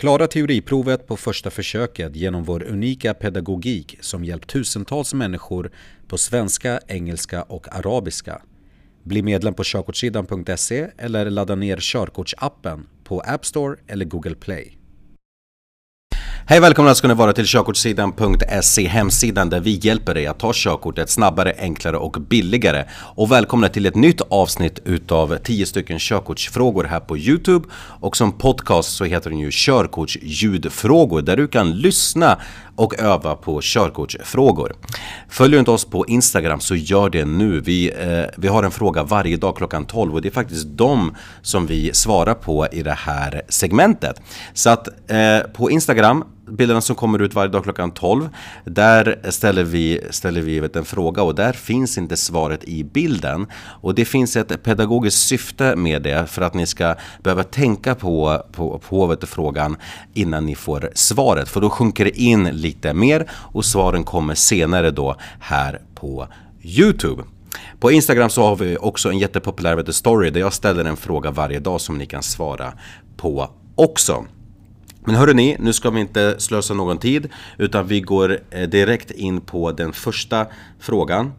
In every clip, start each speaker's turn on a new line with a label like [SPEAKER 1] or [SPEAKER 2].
[SPEAKER 1] Klara teoriprovet på första försöket genom vår unika pedagogik som hjälpt tusentals människor på svenska, engelska och arabiska. Bli medlem på körkortssidan.se eller ladda ner körkortsappen på App Store eller Google Play. Hej välkomna ska ni vara till körkortssidan.se hemsidan där vi hjälper dig att ta körkortet snabbare, enklare och billigare. Och välkomna till ett nytt avsnitt utav 10 stycken körkortsfrågor här på Youtube. Och som podcast så heter den ju körkortsljudfrågor där du kan lyssna och öva på körkortsfrågor. Följer du inte oss på Instagram så gör det nu. Vi, eh, vi har en fråga varje dag klockan 12 och det är faktiskt de som vi svarar på i det här segmentet. Så att eh, på Instagram bilderna som kommer ut varje dag klockan 12 Där ställer vi, ställer vi en fråga och där finns inte svaret i bilden. Och det finns ett pedagogiskt syfte med det för att ni ska behöva tänka på, på, på vet, frågan innan ni får svaret. För då sjunker det in lite mer och svaren kommer senare då här på Youtube. På Instagram så har vi också en jättepopulär story där jag ställer en fråga varje dag som ni kan svara på också. Men hörrni, ni, nu ska vi inte slösa någon tid utan vi går eh, direkt in på den första frågan.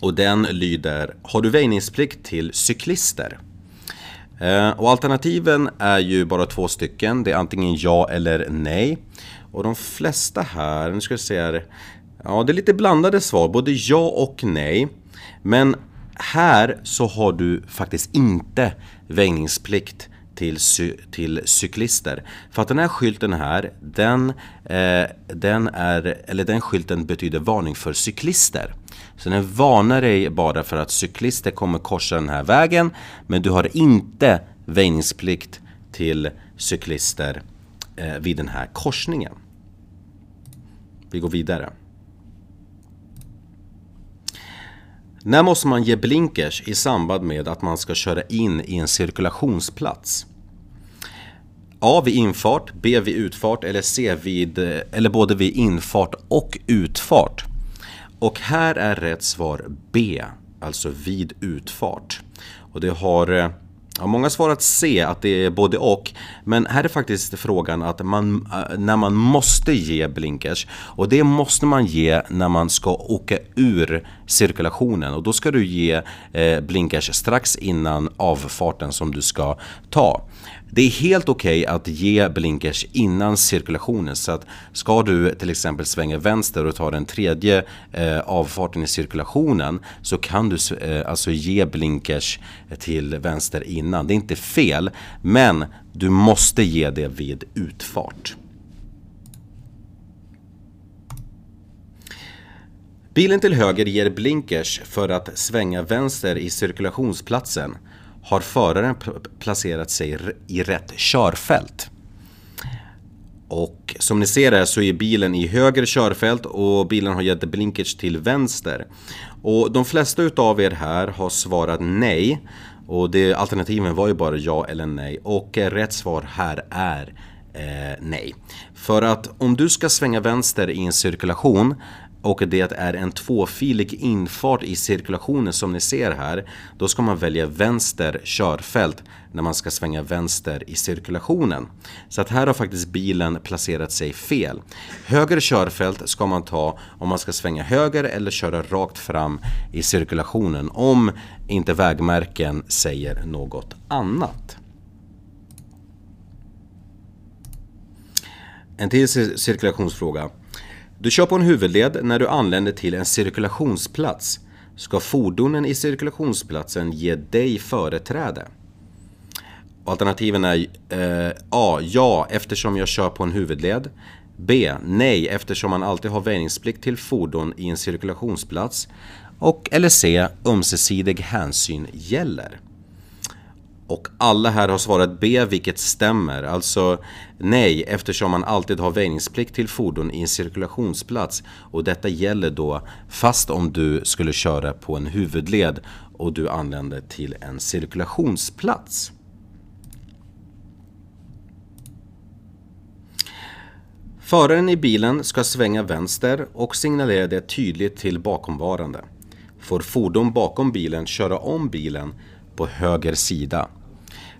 [SPEAKER 1] Och den lyder, har du väjningsplikt till cyklister? Eh, och alternativen är ju bara två stycken, det är antingen ja eller nej. Och de flesta här, nu ska vi se här, ja det är lite blandade svar, både ja och nej. Men här så har du faktiskt inte väjningsplikt till, till cyklister. För att den här skylten här, den, eh, den, är, eller den skylten betyder varning för cyklister. Så den varnar dig bara för att cyklister kommer korsa den här vägen men du har inte väjningsplikt till cyklister eh, vid den här korsningen. Vi går vidare. När måste man ge blinkers i samband med att man ska köra in i en cirkulationsplats? A vid infart, B vid utfart eller C vid, eller både vid infart och utfart. Och här är rätt svar B, alltså vid utfart. Och det har eh, Ja, många svarat C, att det är både och. Men här är faktiskt frågan att man, eh, när man måste ge blinkers. Och det måste man ge när man ska åka ur cirkulationen. Och då ska du ge eh, blinkers strax innan avfarten som du ska ta. Det är helt okej okay att ge blinkers innan cirkulationen så att ska du till exempel svänga vänster och ta den tredje eh, avfarten i cirkulationen så kan du eh, alltså ge blinkers till vänster innan. Det är inte fel men du måste ge det vid utfart. Bilen till höger ger blinkers för att svänga vänster i cirkulationsplatsen har föraren placerat sig i rätt körfält. Och som ni ser här så är bilen i höger körfält och bilen har gett blinkers till vänster. Och de flesta utav er här har svarat nej. Och det, alternativen var ju bara ja eller nej. Och eh, rätt svar här är eh, nej. För att om du ska svänga vänster i en cirkulation och det är en tvåfilig infart i cirkulationen som ni ser här då ska man välja vänster körfält när man ska svänga vänster i cirkulationen. Så att här har faktiskt bilen placerat sig fel. Höger körfält ska man ta om man ska svänga höger eller köra rakt fram i cirkulationen om inte vägmärken säger något annat. En till cirkulationsfråga. Du kör på en huvudled när du anländer till en cirkulationsplats. Ska fordonen i cirkulationsplatsen ge dig företräde? Alternativen är eh, A. Ja, eftersom jag kör på en huvudled. B. Nej, eftersom man alltid har väjningsplikt till fordon i en cirkulationsplats. Och eller C. Ömsesidig hänsyn gäller. Och alla här har svarat B vilket stämmer, alltså nej eftersom man alltid har väjningsplikt till fordon i en cirkulationsplats och detta gäller då fast om du skulle köra på en huvudled och du anländer till en cirkulationsplats. Föraren i bilen ska svänga vänster och signalera det tydligt till bakomvarande. Får fordon bakom bilen köra om bilen på höger sida.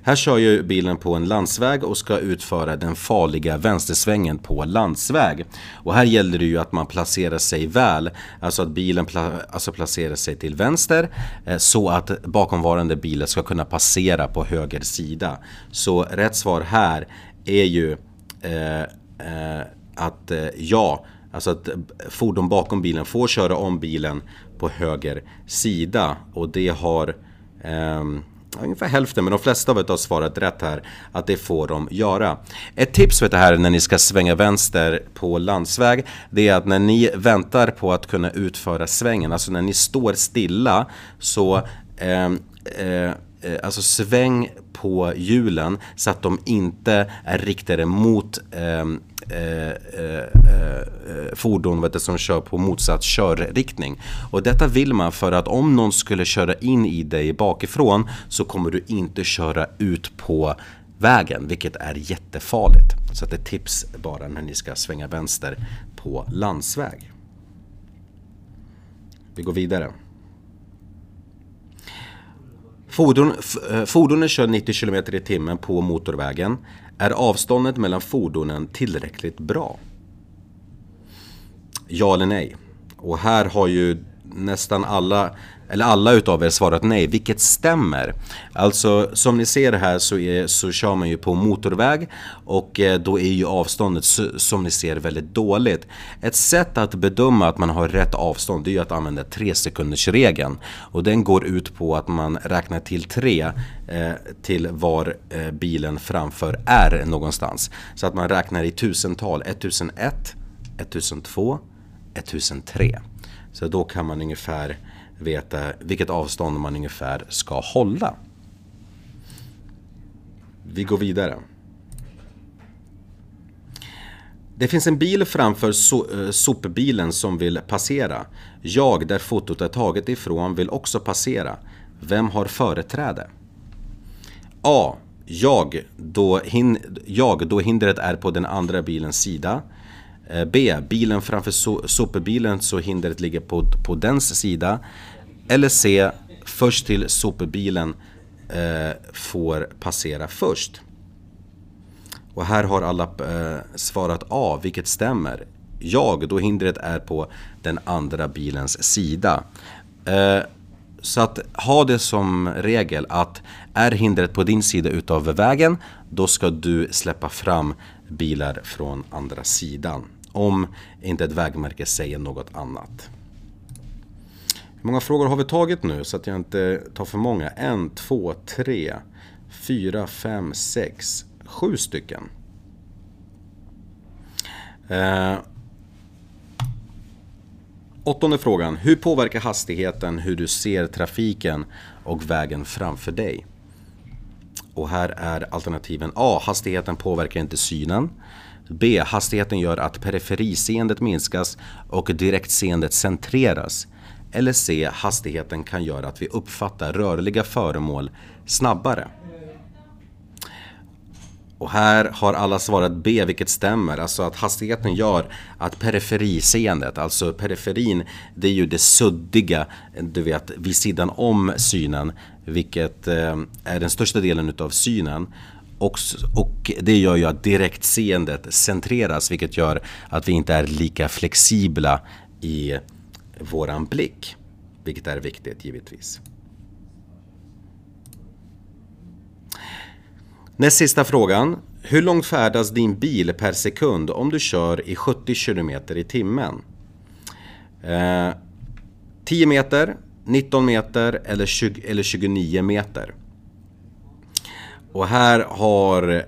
[SPEAKER 1] Här kör ju bilen på en landsväg och ska utföra den farliga vänstersvängen på landsväg. Och här gäller det ju att man placerar sig väl, alltså att bilen pla alltså placerar sig till vänster eh, så att bakomvarande bilar ska kunna passera på höger sida. Så rätt svar här är ju eh, eh, att eh, ja, alltså att fordon bakom bilen får köra om bilen på höger sida och det har eh, ungefär hälften, men de flesta av er har svarat rätt här, att det får de göra. Ett tips för det här när ni ska svänga vänster på landsväg, det är att när ni väntar på att kunna utföra svängen, alltså när ni står stilla, så ehm, eh, eh, alltså sväng på hjulen så att de inte är riktade mot eh, Eh, eh, eh, fordon vet du, som kör på motsatt körriktning. Och detta vill man för att om någon skulle köra in i dig bakifrån så kommer du inte köra ut på vägen, vilket är jättefarligt. Så det är tips bara när ni ska svänga vänster på landsväg. Vi går vidare. Fordon, eh, fordonen kör 90 km i timmen på motorvägen. Är avståndet mellan fordonen tillräckligt bra? Ja eller nej? Och här har ju nästan alla eller alla utav er svarat nej, vilket stämmer. Alltså som ni ser här så, är, så kör man ju på motorväg och eh, då är ju avståndet som ni ser väldigt dåligt. Ett sätt att bedöma att man har rätt avstånd det är ju att använda 3 sekunders regeln och den går ut på att man räknar till 3 eh, till var eh, bilen framför är någonstans. Så att man räknar i tusental, 1001, 1002, 1003. Så då kan man ungefär veta vilket avstånd man ungefär ska hålla. Vi går vidare. Det finns en bil framför so eh, sopbilen som vill passera. Jag, där fotot är taget ifrån, vill också passera. Vem har företräde? A. Jag då, hin jag, då hindret är på den andra bilens sida. Eh, B. Bilen framför so sopbilen så hindret ligger på, på dens sida. Eller C. Först till sopbilen eh, får passera först. Och här har alla eh, svarat A, vilket stämmer. Jag, då hindret är på den andra bilens sida. Eh, så att ha det som regel att är hindret på din sida utav vägen, då ska du släppa fram bilar från andra sidan om inte ett vägmärke säger något annat. Hur många frågor har vi tagit nu så att jag inte tar för många? En, två, tre, fyra, fem, sex, sju stycken. Eh, åttonde frågan. Hur påverkar hastigheten hur du ser trafiken och vägen framför dig? Och här är alternativen A. Hastigheten påverkar inte synen. B. Hastigheten gör att periferiseendet minskas och direktseendet centreras. Eller C. Hastigheten kan göra att vi uppfattar rörliga föremål snabbare. Och här har alla svarat B, vilket stämmer. Alltså att hastigheten gör att periferiseendet, alltså periferin, det är ju det suddiga, du vet, vid sidan om synen, vilket eh, är den största delen utav synen. Och, och det gör ju att direktseendet centreras vilket gör att vi inte är lika flexibla i våran blick. Vilket är viktigt givetvis. Näst sista frågan. Hur långt färdas din bil per sekund om du kör i 70 km i timmen? Eh, 10 meter, 19 meter eller, 20, eller 29 meter? Och här har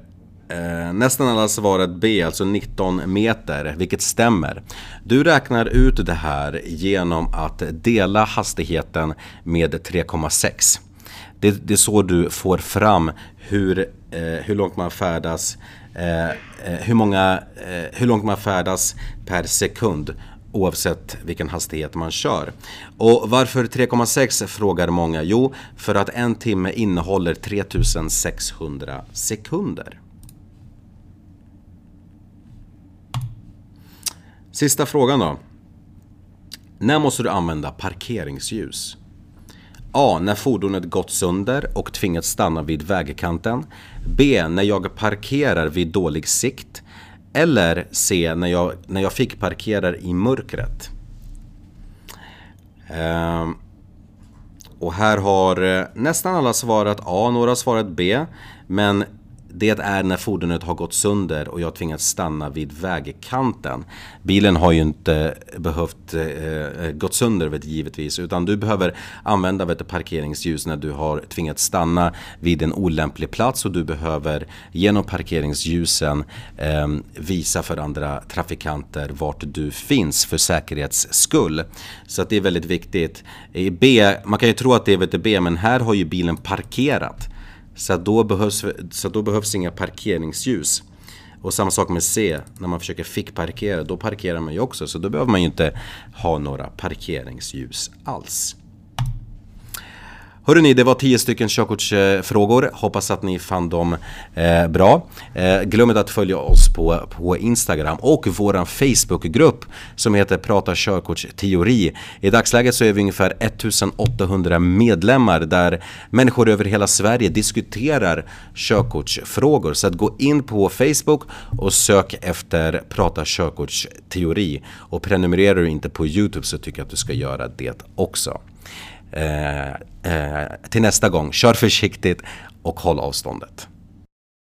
[SPEAKER 1] eh, nästan alla svarat B, alltså 19 meter, vilket stämmer. Du räknar ut det här genom att dela hastigheten med 3,6. Det, det, är så du får fram hur, eh, hur långt man färdas eh, eh, hur, många, eh, hur långt man färdas per sekund oavsett vilken hastighet man kör. Och varför 3,6 frågar många? Jo, för att en timme innehåller 3600 sekunder. Sista frågan då. När måste du använda parkeringsljus? A. När fordonet gått sönder och tvingats stanna vid vägkanten. B. När jag parkerar vid dålig sikt. Eller C. När jag, när jag fick parkera i mörkret. Ehm. Och här har eh, nästan alla svarat A, några har svarat B. Men det är när fordonet har gått sönder och jag tvingats stanna vid vägkanten. Bilen har ju inte behövt eh, eh, gått sönder vet, givetvis utan du behöver använda vet, parkeringsljus när du har tvingats stanna vid en olämplig plats och du behöver genom parkeringsljusen eh, visa för andra trafikanter vart du finns för säkerhets skull. Så att det är väldigt viktigt. I B, man kan ju tro att det är VTB men här har ju bilen parkerat. Så då, behövs, så då behövs inga parkeringsljus. Och samma sak med C, när man försöker fickparkera, då parkerar man ju också. Så då behöver man ju inte ha några parkeringsljus alls. Hörrni, det var tio stycken körkortsfrågor. Hoppas att ni fann dem eh, bra. Eh, glöm inte att följa oss på, på Instagram och vår Facebookgrupp som heter Prata körkortsteori. I dagsläget så är vi ungefär 1800 medlemmar där människor över hela Sverige diskuterar körkortsfrågor. Så att gå in på Facebook och sök efter Prata körkortsteori. Och prenumererar du inte på Youtube så tycker jag att du ska göra det också. Eh, eh, till nästa gång, kör försiktigt och håll avståndet.